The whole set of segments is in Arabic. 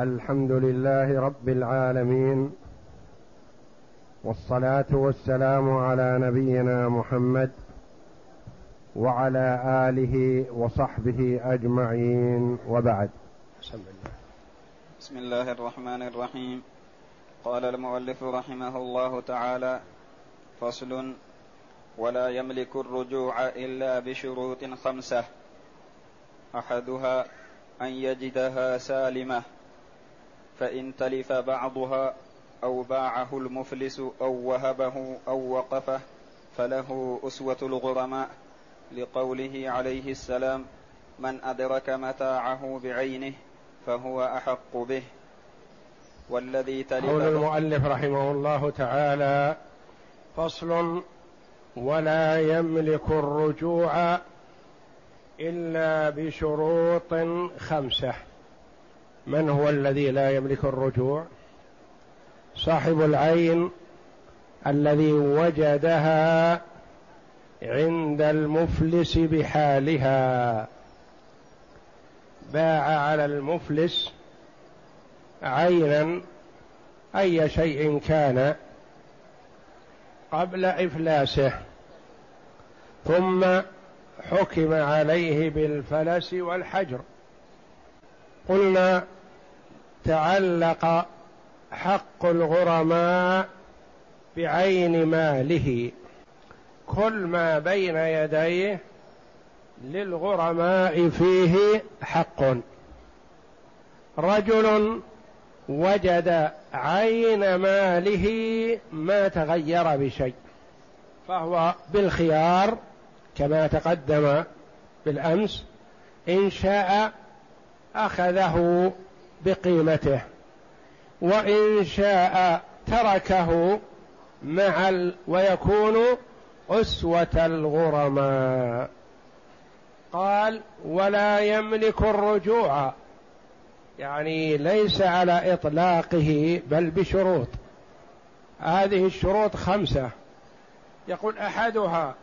الحمد لله رب العالمين والصلاة والسلام على نبينا محمد وعلى آله وصحبه أجمعين وبعد. بسم الله الرحمن الرحيم. قال المؤلف رحمه الله تعالى فصل ولا يملك الرجوع إلا بشروط خمسة. أحدها أن يجدها سالمة. فإن تلف بعضها أو باعه المفلس أو وهبه أو وقفه فله أسوة الغرماء لقوله عليه السلام من أدرك متاعه بعينه فهو أحق به. والذي تلف قول المؤلف رحمه الله تعالى فصل ولا يملك الرجوع إلا بشروط خمسة. من هو الذي لا يملك الرجوع؟ صاحب العين الذي وجدها عند المفلس بحالها. باع على المفلس عينا أي شيء كان قبل إفلاسه. ثم حكم عليه بالفلس والحجر. قلنا تعلق حق الغرماء بعين ماله. كل ما بين يديه للغرماء فيه حق. رجل وجد عين ماله ما تغير بشيء فهو بالخيار كما تقدم بالأمس إن شاء أخذه بقيمته. وإن شاء تركه مع ال... ويكون أسوة الغرماء. قال ولا يملك الرجوع. يعني ليس على إطلاقه بل بشروط. هذه الشروط خمسة. يقول أحدها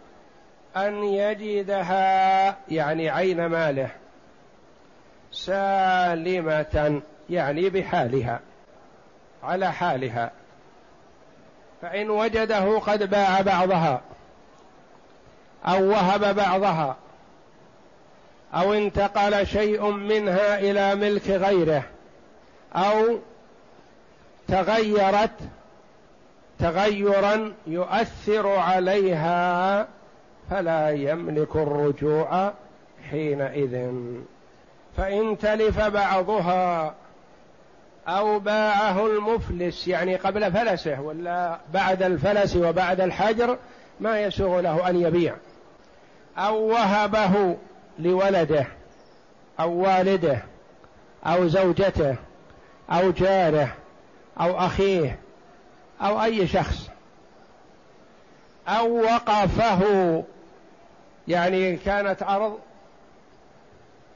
أن يجدها يعني عين ماله. سالمة يعني بحالها على حالها. فإن وجده قد باع بعضها أو وهب بعضها أو انتقل شيء منها إلى ملك غيره أو تغيرت تغيرا يؤثر عليها فلا يملك الرجوع حينئذ. فإن تلف بعضها أو باعه المفلس يعني قبل فلسه ولا بعد الفلس وبعد الحجر ما يسوغ له أن يبيع. أو وهبه لولده أو والده أو زوجته أو جاره أو أخيه أو أي شخص. أو وقفه يعني كانت أرض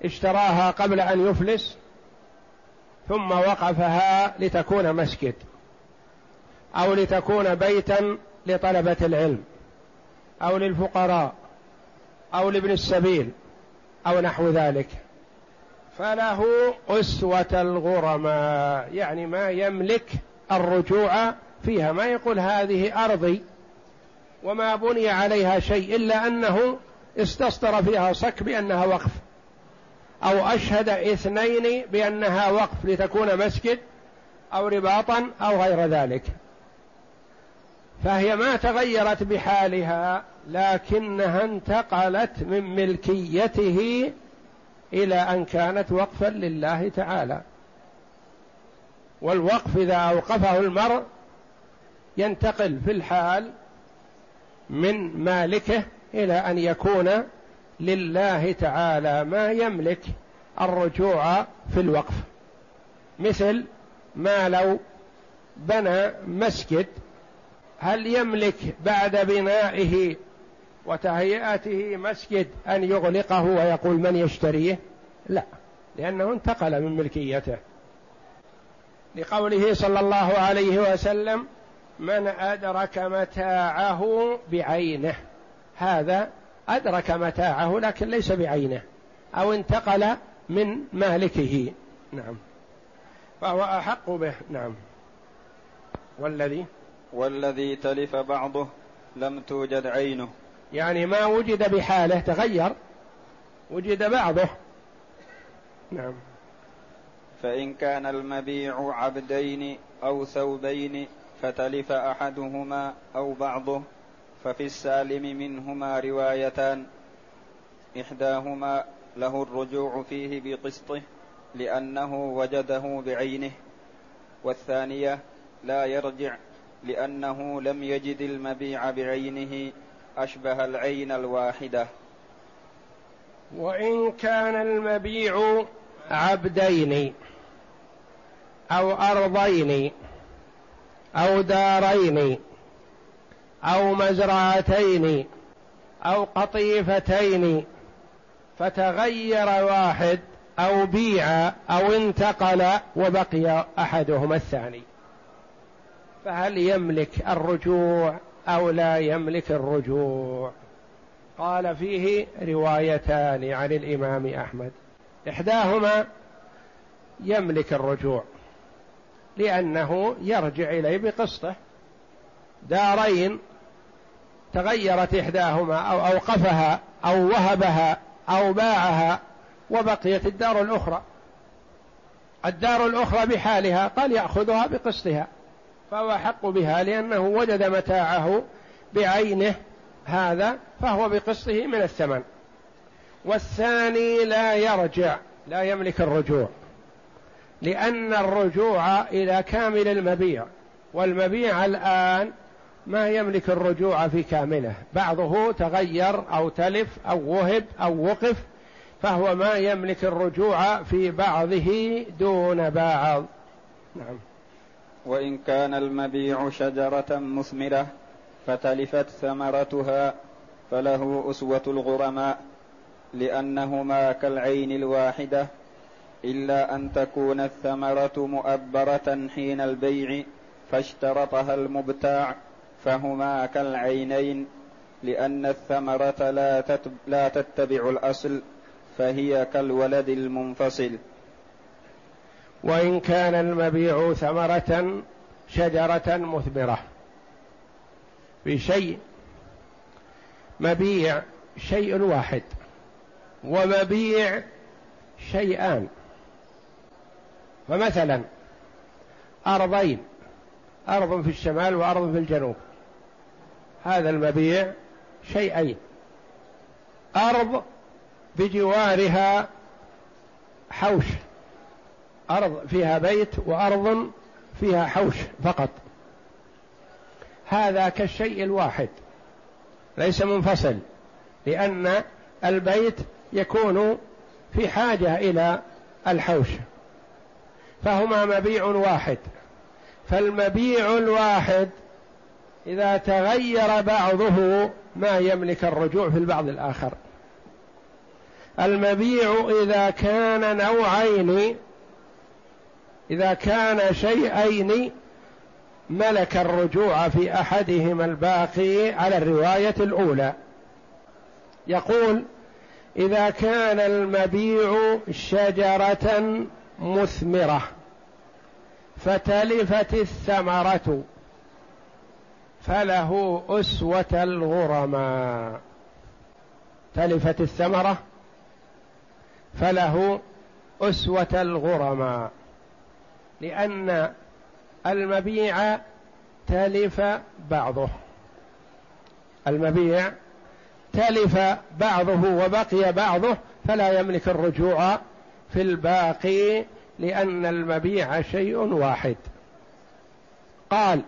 اشتراها قبل أن يفلس ثم وقفها لتكون مسجد أو لتكون بيتا لطلبة العلم أو للفقراء أو لابن السبيل أو نحو ذلك. فله أسوة الغرماء يعني ما يملك الرجوع فيها. ما يقول هذه أرضي وما بني عليها شيء إلا أنه استصدر فيها صك بأنها وقف. أو أشهد إثنين بأنها وقف لتكون مسجد أو رباطا أو غير ذلك. فهي ما تغيرت بحالها لكنها انتقلت من ملكيته إلى أن كانت وقفا لله تعالى. والوقف إذا أوقفه المرء ينتقل في الحال من مالكه إلى أن يكون لله تعالى ما يملك الرجوع في الوقف. مثل ما لو بنى مسجد هل يملك بعد بنائه وتهيئته مسجد أن يغلقه ويقول من يشتريه؟ لا لأنه انتقل من ملكيته. لقوله صلى الله عليه وسلم من أدرك متاعه بعينه. هذا أدرك متاعه لكن ليس بعينه. أو انتقل من مالكه. نعم. فهو أحق به. نعم. والذي؟ والذي تلف بعضه لم توجد عينه. يعني ما وجد بحاله تغير. وجد بعضه. نعم. فإن كان المبيع عبدين أو ثوبين فتلف أحدهما أو بعضه. ففي السالم منهما روايتان. إحداهما له الرجوع فيه بقسطه لأنه وجده بعينه والثانية لا يرجع لأنه لم يجد المبيع بعينه أشبه العين الواحدة. وإن كان المبيع عبدين أو أرضين أو دارين أو مزرعتين أو قطيفتين فتغير واحد أو بيع أو انتقل وبقي أحدهما الثاني. فهل يملك الرجوع أو لا يملك الرجوع؟ قال فيه روايتان عن الإمام أحمد. إحداهما يملك الرجوع لأنه يرجع إليه بقسطه. دارين تغيرت إحداهما أو أوقفها أو وهبها أو باعها وبقيت الدار الأخرى. الدار الأخرى بحالها قال يأخذها بقسطها فهو حق بها لأنه وجد متاعه بعينه هذا فهو بقسطه من الثمن. والثاني لا يرجع لا يملك الرجوع لأن الرجوع إلى كامل المبيع والمبيع الآن ما يملك الرجوع في كامله. بعضه تغير أو تلف أو وهب أو وقف فهو ما يملك الرجوع في بعضه دون بعض. نعم. وإن كان المبيع شجرة مثمرة فتلفت ثمرتها فله أسوة الغرماء لأنهما كالعين الواحدة إلا أن تكون الثمرة مؤبرة حين البيع فاشترطها المبتاع. فهما كالعينين لأن الثمرة لا, لا تتبع الأصل فهي كالولد المنفصل. وإن كان المبيع ثمرة شجرة مثمرة. بشيء مبيع شيء واحد ومبيع شيئان. فمثلا أرضين أرض في الشمال وأرض في الجنوب. هذا المبيع شيئين. أرض بجوارها حوش. أرض فيها بيت وأرض فيها حوش فقط. هذا كالشيء الواحد. ليس منفصل لأن البيت يكون في حاجة إلى الحوش. فهما مبيع واحد. فالمبيع الواحد إذا تغير بعضه ما يملك الرجوع في البعض الآخر. المبيع إذا كان نوعين إذا كان شيئين ملك الرجوع في أحدهما الباقي على الرواية الأولى. يقول إذا كان المبيع شجرة مثمرة فتلفت الثمرة. فله أسوة الغرماء. تلفت الثمرة فله أسوة الغرماء. لأن المبيع تلف بعضه. المبيع تلف بعضه وبقي بعضه فلا يملك الرجوع في الباقي لأن المبيع شيء واحد. قال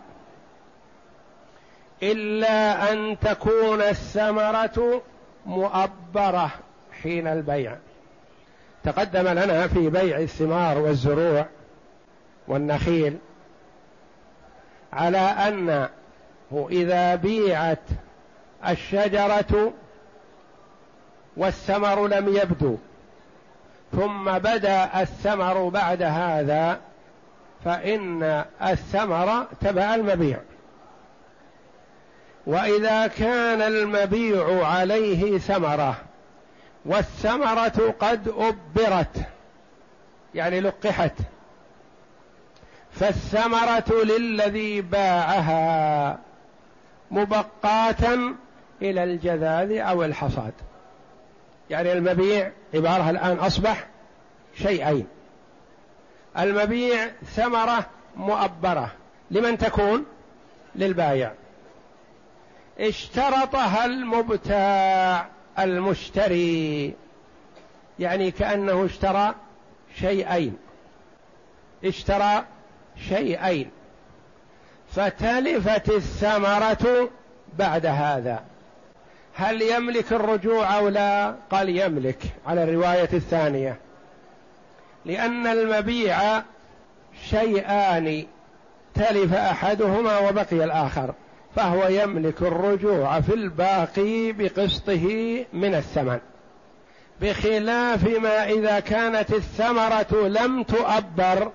إلا أن تكون الثمرة مؤبرة حين البيع. تقدم لنا في بيع الثمار والزروع والنخيل على أنه إذا بيعت الشجرة والثمر لم يبدو ثم بدا الثمر بعد هذا فإن الثمر تبع المبيع. وإذا كان المبيع عليه ثمرة والثمرة قد أبرت يعني لقحت فالثمرة للذي باعها مبقاة إلى الجذاذ أو الحصاد. يعني المبيع عبارة الآن أصبح شيئين. المبيع ثمرة مؤبرة لمن تكون؟ للبايع. اشترطها المبتاع المشتري. يعني كأنه اشترى شيئين. اشترى شيئين. فتلفت الثمرة بعد هذا. هل يملك الرجوع أو لا؟ قال يملك على الرواية الثانية. لأن المبيع شيئان تلف أحدهما وبقي الآخر. فهو يملك الرجوع في الباقي بقسطه من الثمن. بخلاف ما إذا كانت الثمرة لم تؤبر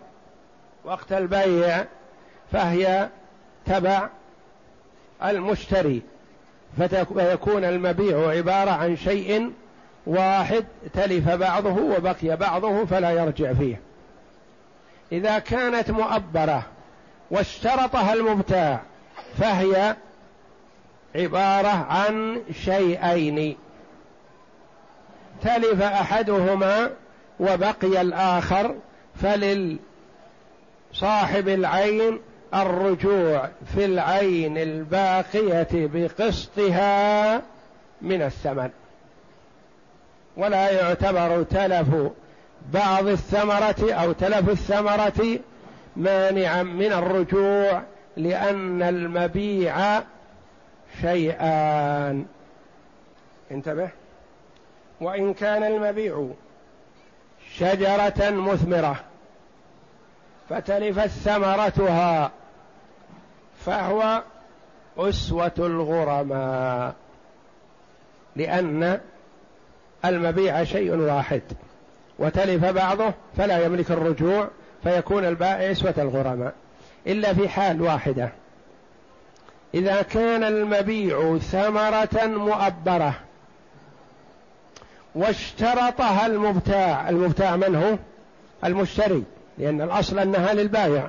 وقت البيع فهي تبع المشتري. فيكون المبيع عبارة عن شيء واحد تلف بعضه وبقي بعضه فلا يرجع فيه. إذا كانت مؤبرة واشترطها المبتاع فهي عبارة عن شيئين. تلف أحدهما وبقي الآخر فللصاحب العين الرجوع في العين الباقية بقسطها من الثمن. ولا يعتبر تلف بعض الثمرة أو تلف الثمرة مانعا من الرجوع لأن المبيع شيئان انتبه. وإن كان المبيع شجرة مثمرة فتلفت ثمرتها فهو أسوة الغرماء لأن المبيع شيء واحد. وتلف بعضه فلا يملك الرجوع فيكون البائع أسوة الغرماء. إلا في حال واحدة. إذا كان المبيع ثمرة مؤبرة واشترطها المبتاع المبتاع من هو؟ المشتري لأن الأصل أنها للبايع.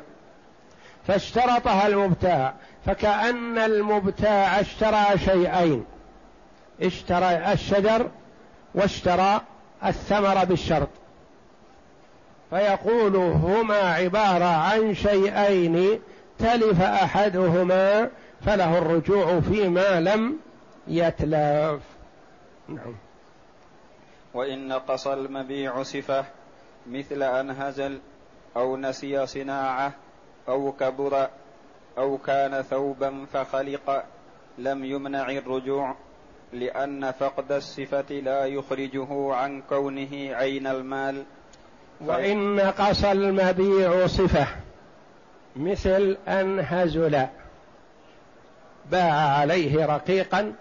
فاشترطها المبتاع فكأن المبتاع اشترى شيئين. اشترى الشجر واشترى الثمر بالشرط. فيقول هما عبارة عن شيئين تلف أحدهما فله الرجوع فيما لم يتلف. نعم. وإن نقص المبيع صفة مثل أن هزل أو نسي صناعة أو كبر أو كان ثوبا فخلق لم يمنع الرجوع لأن فقد الصفة لا يخرجه عن كونه عين المال. وإن نقص المبيع صفة مثل أن هزل باع عليه رقيقا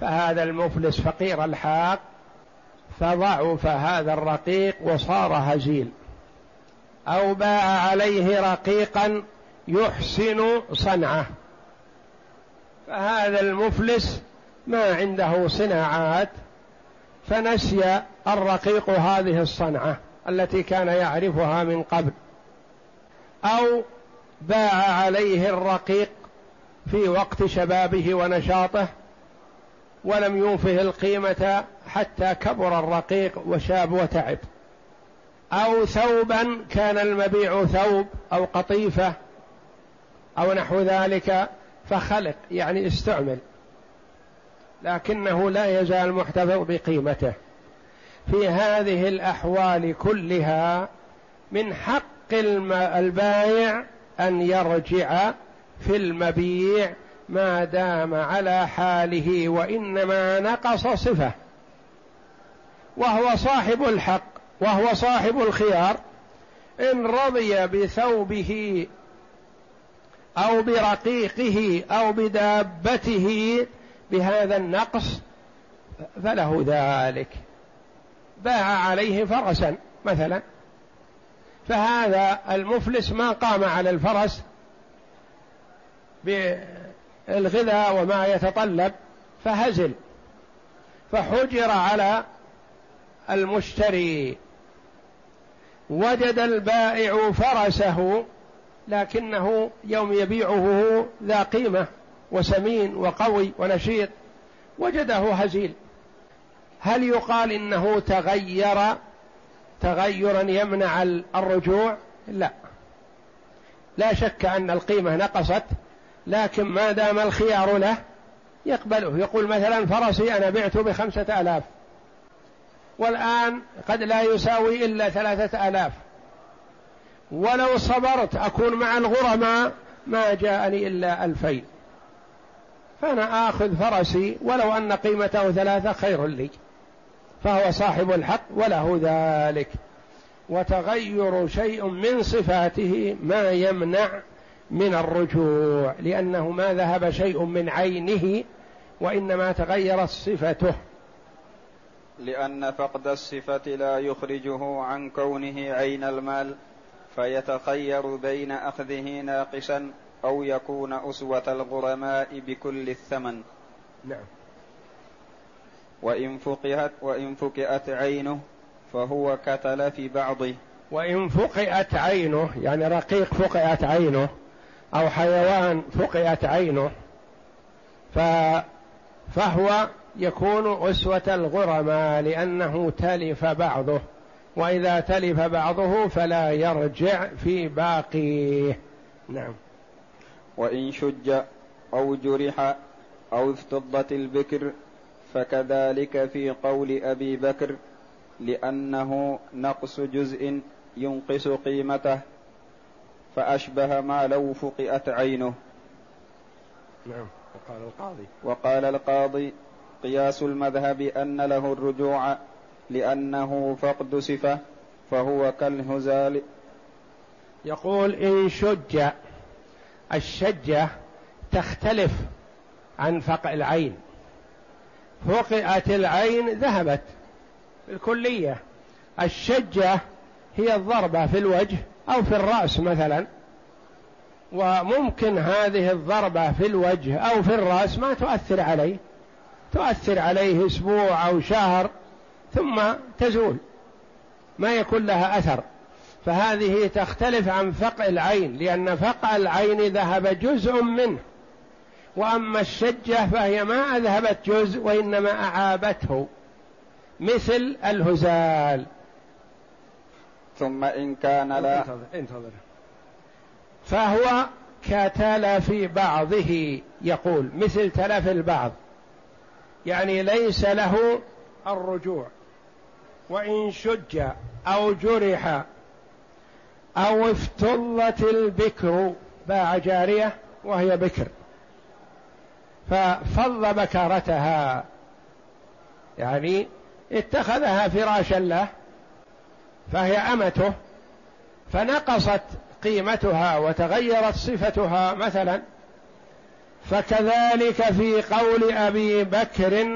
فهذا المفلس فقير الحاق فضعف هذا الرقيق وصار هزيل. أو باع عليه رقيقا يحسن صنعه. فهذا المفلس ما عنده صناعات فنسي الرقيق هذه الصنعة التي كان يعرفها من قبل. أو باع عليه الرقيق في وقت شبابه ونشاطه ولم يوفه القيمة حتى كبر الرقيق وشاب وتعب. أو ثوبا كان المبيع ثوب أو قطيفة أو نحو ذلك فخلق يعني استعمل لكنه لا يزال محتفظ بقيمته. في هذه الأحوال كلها من حق البائع أن يرجع في المبيع ما دام على حاله وإنما نقص صفة. وهو صاحب الحق وهو صاحب الخيار. إن رضي بثوبه أو برقيقه أو بدابته بهذا النقص فله ذلك. باع عليه فرسا مثلا. فهذا المفلس ما قام على الفرس بالغذاء وما يتطلب فهزل. فحجر على المشتري. وجد البائع فرسه لكنه يوم يبيعه ذا قيمة وسمين وقوي ونشيط. وجده هزيل. هل يقال إنه تغير تغيرا يمنع الرجوع؟ لا. لا شك أن القيمة نقصت لكن ما دام الخيار له يقبله. يقول مثلا فرسي أنا بعته بخمسة آلاف. والآن قد لا يساوي إلا ثلاثة آلاف. ولو صبرت أكون مع الغرماء ما جاءني إلا ألفين. فأنا آخذ فرسي ولو أن قيمته ثلاثة خير لي. فهو صاحب الحق وله ذلك. وتغير شيء من صفاته ما يمنع من الرجوع لأنه ما ذهب شيء من عينه وإنما تغيرت صفته. لأن فقد الصفة لا يخرجه عن كونه عين المال فيتخير بين أخذه ناقصا أو يكون أسوة الغرماء بكل الثمن. نعم. وإن فقهت وإن فقئت عينه فهو كتلف بعضه. وإن فقئت عينه يعني رقيق فقئت عينه أو حيوان فقئت عينه فهو يكون أسوة الغرماء لأنه تلف بعضه. وإذا تلف بعضه فلا يرجع في باقيه. نعم. وإن شج أو جرح أو افتضت البكر فكذلك في قول أبي بكر لأنه نقص جزء ينقص قيمته فأشبه ما لو فقئت عينه. نعم وقال القاضي. وقال القاضي قياس المذهب أن له الرجوع لأنه فقد صفة فهو كالهزال. يقول إن شج الشجة تختلف عن فقع العين. فقئت العين ذهبت. الكلية الشجة هي الضربة في الوجه أو في الرأس مثلا. وممكن هذه الضربة في الوجه أو في الرأس ما تؤثر عليه. تؤثر عليه أسبوع أو شهر ثم تزول. ما يكون لها أثر. فهذه تختلف عن فقع العين لأن فقع العين ذهب جزء منه. وأما الشجة فهي ما أذهبت جزء وإنما أعابته مثل الهزال. ثم إن كان لا. انتظر, انتظر. فهو كتلف بعضه يقول مثل تلف البعض. يعني ليس له الرجوع. وإن شج أو جرح أو افتضت البكر باع جارية وهي بكر. ففض بكارتها. يعني اتخذها فراشا له فهي أمته. فنقصت قيمتها وتغيرت صفتها مثلا. فكذلك في قول أبي بكر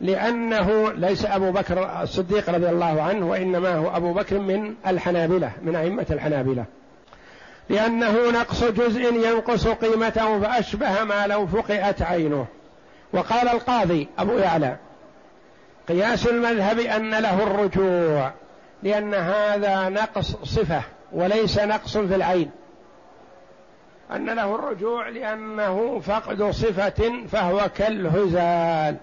لأنه ليس أبو بكر الصديق رضي الله عنه وإنما هو أبو بكر من الحنابلة من أئمة الحنابلة. لأنه نقص جزء ينقص قيمته فأشبه ما لو فقئت عينه. وقال القاضي أبو يعلى قياس المذهب أن له الرجوع لأن هذا نقص صفة وليس نقص في العين. أن له الرجوع لأنه فقد صفة فهو كالهزال.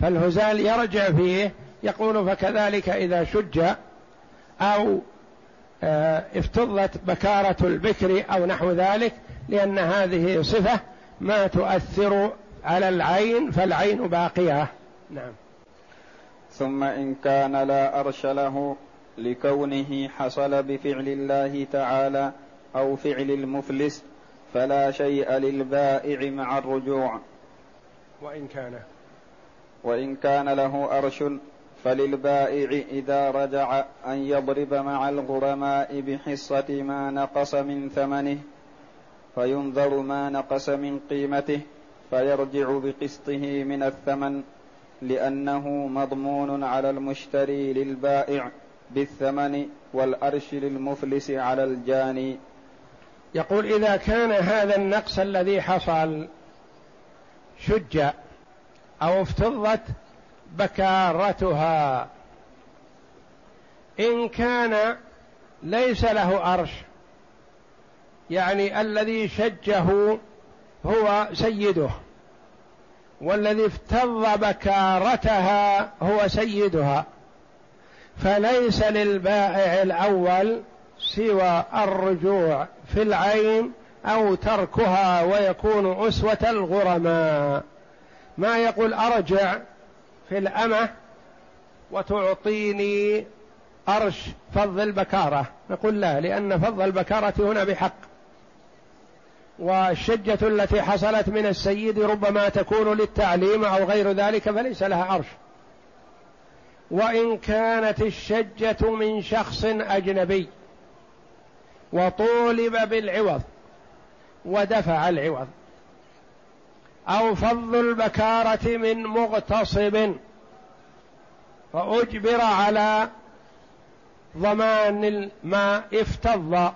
فالهزال يرجع فيه يقول فكذلك إذا شج أو افتضت بكارة البكر أو نحو ذلك لأن هذه صفة ما تؤثر على العين فالعين باقية. نعم. ثم إن كان لا أرش له لكونه حصل بفعل الله تعالى أو فعل المفلس فلا شيء للبائع مع الرجوع. وإن كان. وإن كان له أرش فللبائع إذا رجع أن يضرب مع الغرماء بحصة ما نقص من ثمنه فينظر ما نقص من قيمته فيرجع بقسطه من الثمن لأنه مضمون على المشتري للبائع بالثمن والأرش للمفلس على الجاني يقول إذا كان هذا النقص الذي حصل شج أو افتضت بكارتها. إن كان ليس له أرش يعني الذي شجه هو سيده والذي افتض بكارتها هو سيدها. فليس للبائع الأول سوى الرجوع في العين أو تركها ويكون أسوة الغرماء. ما يقول أرجع في الأمة وتعطيني أرش فض البكارة. نقول لا لأن فض البكارة هنا بحق. والشجة التي حصلت من السيد ربما تكون للتعليم أو غير ذلك فليس لها أرش. وإن كانت الشجة من شخص أجنبي وطولب بالعوض ودفع العوض. أو فض البكارة من مغتصب. فأجبر على ضمان ما افتض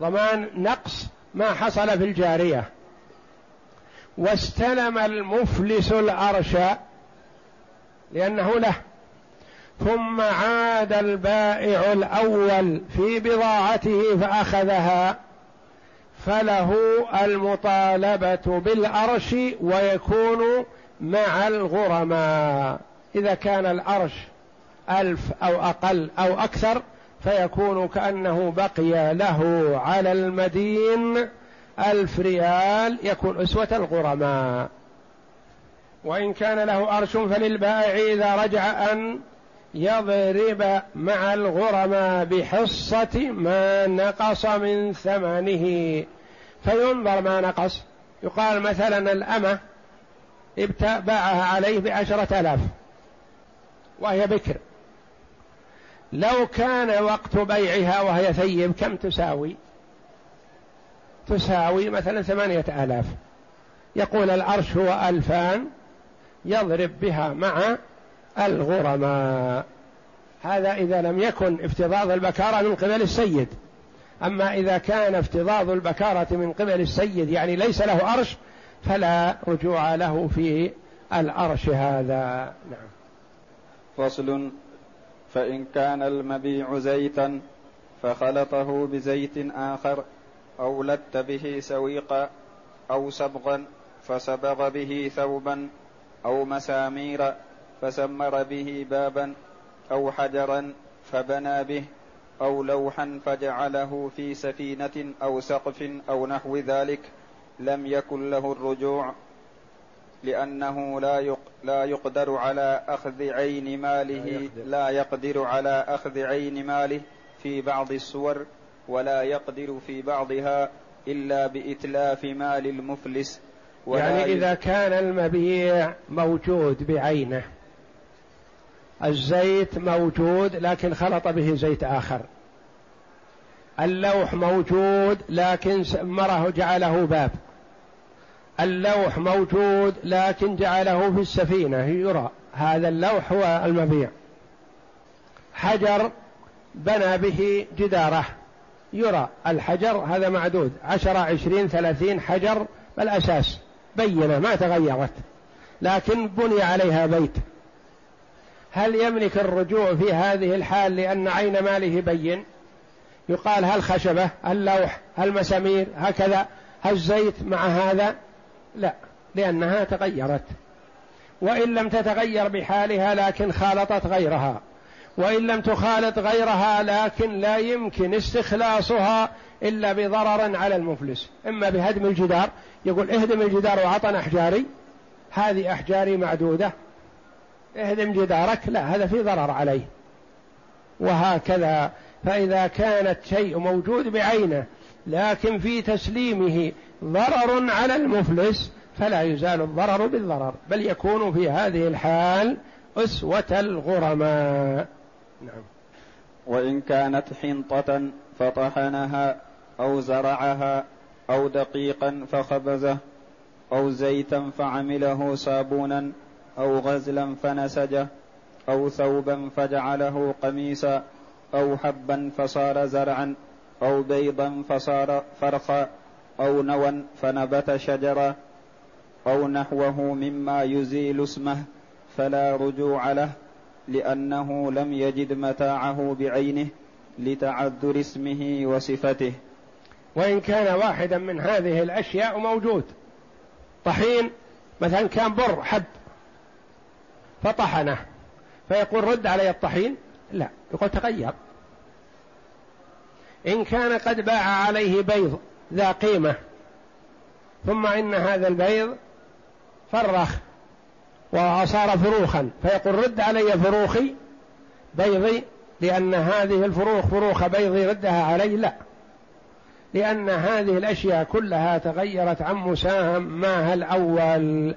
ضمان نقص ما حصل في الجارية. واستلم المفلس العرش لأنه له. ثم عاد البائع الأول في بضاعته فأخذها. فله المطالبة بالأرش ويكون مع الغرماء. إذا كان الأرش ألف أو أقل أو أكثر فيكون كأنه بقي له على المدين ألف ريال يكون أسوة الغرماء. وإن كان له أرش فللبائع إذا رجع أن يضرب مع الغرماء بحصة ما نقص من ثمنه. فينظر ما نقص. يقال مثلا الأمة باعها عليه بعشرة آلاف وهي بكر. لو كان وقت بيعها وهي ثيب كم تساوي؟ تساوي مثلا ثمانية آلاف. يقول العرش هو ألفان يضرب بها مع الغرماء. هذا إذا لم يكن افتضاض البكارة من قبل السيد. أما إذا كان افتضاض البكارة من قبل السيد يعني ليس له أرش فلا رجوع له في الأرش هذا. نعم. فصل. فإن كان المبيع زيتا فخلطه بزيت آخر أو لت به سويقا أو صبغا فصبغ به ثوبا أو مسامير فسمر به بابا أو حجرا فبنى به أو لوحا فجعله في سفينة أو سقف أو نحو ذلك لم يكن له الرجوع لأنه لا لا يقدر على أخذ عين ماله لا يقدر. على أخذ عين ماله في بعض الصور ولا يقدر في بعضها إلا بإتلاف مال المفلس يعني إذا كان المبيع موجود بعينه. الزيت موجود لكن خلط به زيت آخر. اللوح موجود لكن سمره جعله باب. اللوح موجود لكن جعله في السفينة. يرى. هذا اللوح هو المبيع. حجر بنى به جداره. يرى. الحجر هذا معدود. عشرة عشرين ثلاثين حجر بالأساس. بينة ما تغيرت. لكن بني عليها بيت. هل يملك الرجوع في هذه الحال لأن عين ماله بين؟ يقال هل خشبة هل لوح هل مسامير هكذا هل زيت مع هذا؟ لا لأنها تغيرت. وإن لم تتغير بحالها لكن خالطت غيرها. وإن لم تخالط غيرها لكن لا يمكن استخلاصها إلا بضرر على المفلس. إما بهدم الجدار يقول اهدم الجدار وعطنا أحجاري. هذه أحجاري معدودة. اهدم جدارك لا هذا في ضرر عليه. وهكذا فإذا كانت شيء موجود بعينه لكن في تسليمه ضرر على المفلس فلا يزال الضرر بالضرر. بل يكون في هذه الحال أسوة الغرماء. نعم. وإن كانت حنطة فطحنها أو زرعها أو دقيقا فخبزه أو زيتا فعمله صابونا أو غزلا فنسجه أو ثوبا فجعله قميصا أو حبا فصار زرعا أو بيضا فصار فرخا أو نوى فنبت شجرا أو نحوه مما يزيل اسمه فلا رجوع له لأنه لم يجد متاعه بعينه لتعذر اسمه وصفته. وإن كان واحدا من هذه الأشياء موجود طحين مثلا كان بر حب فطحنه. فيقول رد علي الطحين؟ لا. يقول تغير. إن كان قد باع عليه بيض ذا قيمة ثم إن هذا البيض فرخ وصار فروخا فيقول رد علي فروخي بيضي لأن هذه الفروخ فروخ بيضي ردها علي؟ لا. لأن هذه الأشياء كلها تغيرت عن مساماها الأول.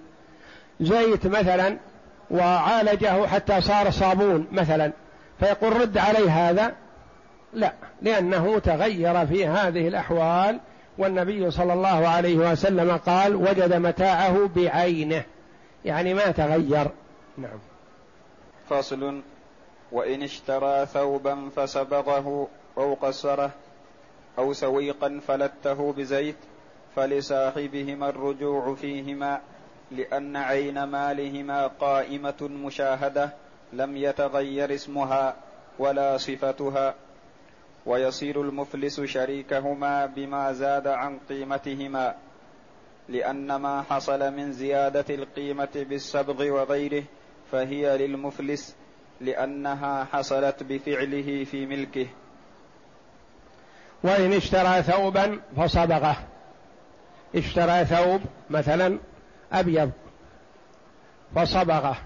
زيت مثلا وعالجه حتى صار صابون مثلا. فيقول رد علي هذا؟ لا لأنه تغير في هذه الأحوال والنبي صلى الله عليه وسلم قال وجد متاعه بعينه. يعني ما تغير. نعم. فصل وإن اشترى ثوبا فسبغه أو قصره أو سويقا فلته بزيت فلصاحبهما الرجوع فيهما. لأن عين مالهما قائمة مشاهدة لم يتغير اسمها ولا صفتها. ويصير المفلس شريكهما بما زاد عن قيمتهما لأن ما حصل من زيادة القيمة بالسبغ وغيره فهي للمفلس لأنها حصلت بفعله في ملكه. وإن اشترى ثوبا فصبغه. اشترى ثوب مثلا أبيض فصبغه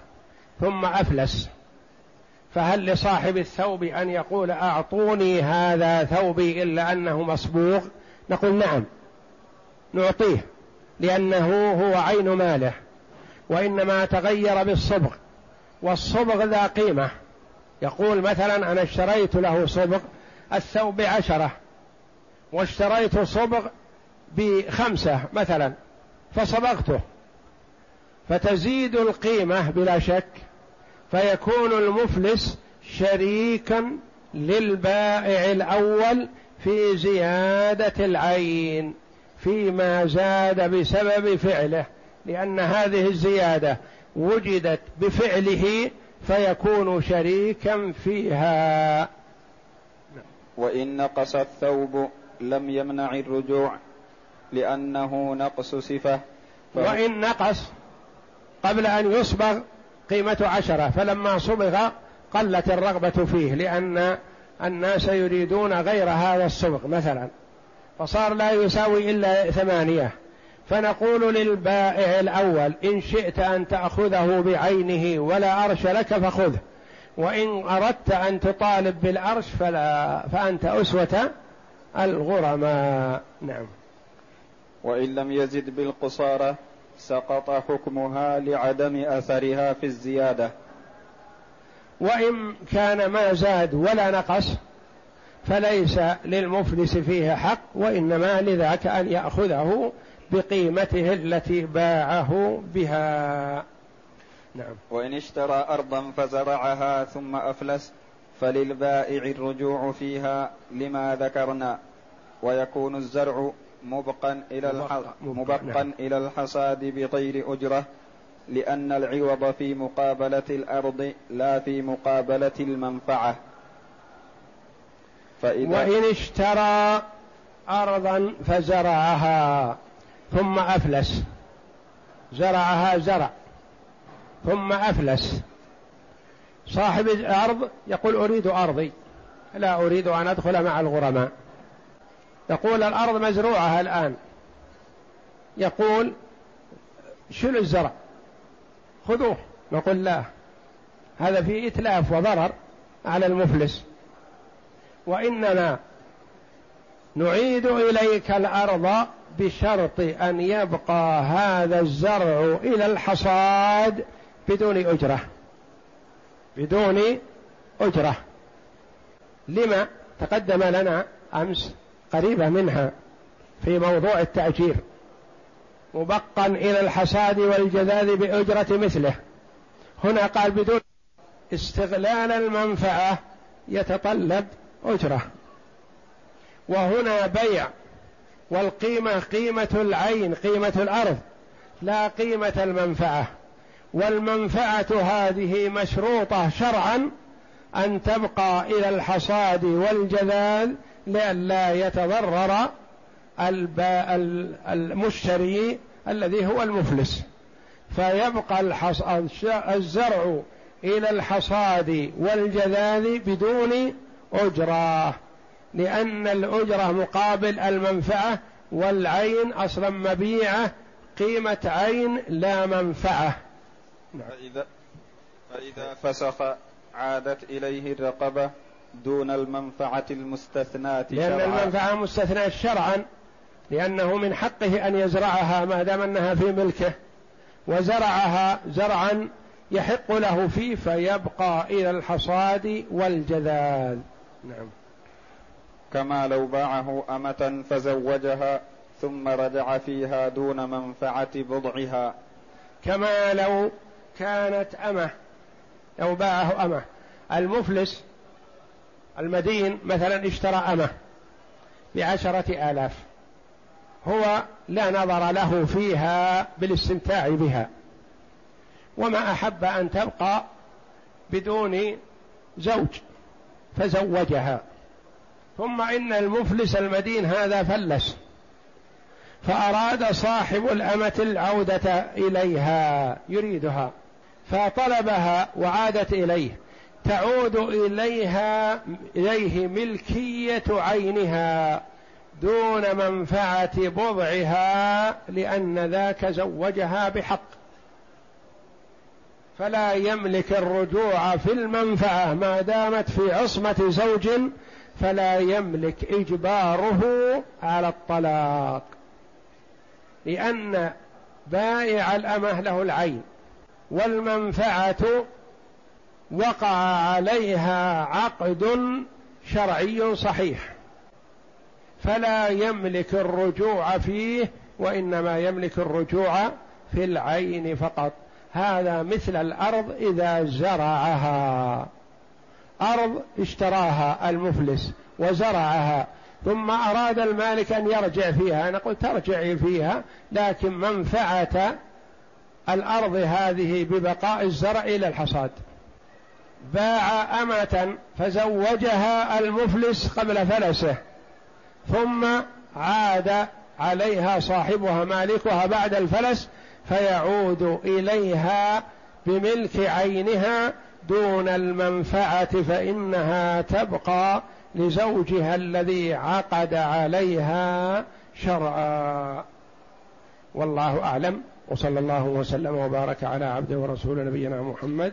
ثم أفلس. فهل لصاحب الثوب أن يقول أعطوني هذا ثوبي إلا أنه مصبوغ؟ نقول نعم نعطيه لأنه هو عين ماله وإنما تغير بالصبغ والصبغ ذا قيمة. يقول مثلا أنا اشتريت له صبغ الثوب بعشرة واشتريت صبغ بخمسة مثلا فصبغته. فتزيد القيمة بلا شك فيكون المفلس شريكا للبائع الأول في زيادة العين فيما زاد بسبب فعله لأن هذه الزيادة وجدت بفعله فيكون شريكا فيها. وإن نقص الثوب لم يمنع الرجوع لأنه نقص صفة. وإن نقص قبل أن يصبغ قيمة عشرة فلما صبغ قلت الرغبة فيه لأن الناس يريدون غير هذا الصبغ مثلا فصار لا يساوي إلا ثمانية. فنقول للبائع الأول إن شئت أن تأخذه بعينه ولا أرش لك فخذه وإن أردت أن تطالب بالأرش فلا فأنت أسوة الغرماء. نعم. وإن لم يزد بالقصارى سقط حكمها لعدم أثرها في الزيادة. وإن كان ما زاد ولا نقص فليس للمفلس فيه حق وإنما لذاك أن يأخذه بقيمته التي باعه بها. نعم. وإن اشترى أرضا فزرعها ثم أفلس فللبائع الرجوع فيها لما ذكرنا ويكون الزرع مبقا إلى الح... مبقا نعم. إلى الحصاد بغير أجرة لأن العوض في مقابلة الأرض لا في مقابلة المنفعة. فإذا وإن اشترى أرضا فزرعها ثم أفلس. زرعها زرع ثم أفلس. صاحب الأرض يقول أريد أرضي لا أريد أن أدخل مع الغرماء. يقول الأرض مزروعة الآن. يقول شنو الزرع؟ خذوه. نقول لا. هذا فيه إتلاف وضرر على المفلس. وإنما نعيد إليك الأرض بشرط أن يبقى هذا الزرع إلى الحصاد بدون أجرة. بدون أجرة. لما؟ تقدم لنا أمس قريبة منها في موضوع التأجير مبقا إلى الحصاد والجذاذ بأجرة مثله. هنا قال بدون استغلال المنفعة يتطلب أجرة. وهنا بيع والقيمة قيمة العين قيمة الأرض لا قيمة المنفعة. والمنفعة هذه مشروطة شرعا أن تبقى إلى الحصاد والجذاذ لئلا يتضرر المشتري الذي هو المفلس فيبقى الزرع إلى الحصاد والجذاذ بدون أجرة لأن الأجرة مقابل المنفعة والعين أصلا مبيعة قيمة عين لا منفعة نعم. فإذا, فسخ عادت إليه الرقبة دون المنفعة المستثناة لأن شرعا. المنفعة مستثناة شرعا لأنه من حقه أن يزرعها ما دام أنها في ملكه وزرعها زرعا يحق له فيه فيبقى إلى الحصاد والجذاذ نعم. كما لو باعه أمة فزوجها ثم رجع فيها دون منفعة بضعها. كما لو كانت أمة لو باعه أمة. المفلس المدين مثلا اشترى أمة بعشرة آلاف. هو لا نظر له فيها بالاستمتاع بها. وما أحب أن تبقى بدون زوج فزوجها. ثم إن المفلس المدين هذا فلس فأراد صاحب الأمة العودة إليها يريدها فطلبها وعادت إليه. تعود إليها إليه ملكية عينها دون منفعة بضعها لأن ذاك زوجها بحق. فلا يملك الرجوع في المنفعة ما دامت في عصمة زوج فلا يملك إجباره على الطلاق. لأن بائع الأمة له العين والمنفعة وقع عليها عقد شرعي صحيح. فلا يملك الرجوع فيه وإنما يملك الرجوع في العين فقط. هذا مثل الأرض إذا زرعها. أرض اشتراها المفلس وزرعها ثم أراد المالك أن يرجع فيها. نقول ترجعي فيها لكن منفعة الأرض هذه ببقاء الزرع إلى الحصاد. باع أمة فزوجها المفلس قبل فلسه ثم عاد عليها صاحبها مالكها بعد الفلس فيعود إليها بملك عينها دون المنفعة فإنها تبقى لزوجها الذي عقد عليها شرعا. والله أعلم وصلى الله وسلم وبارك على عبده ورسول نبينا محمد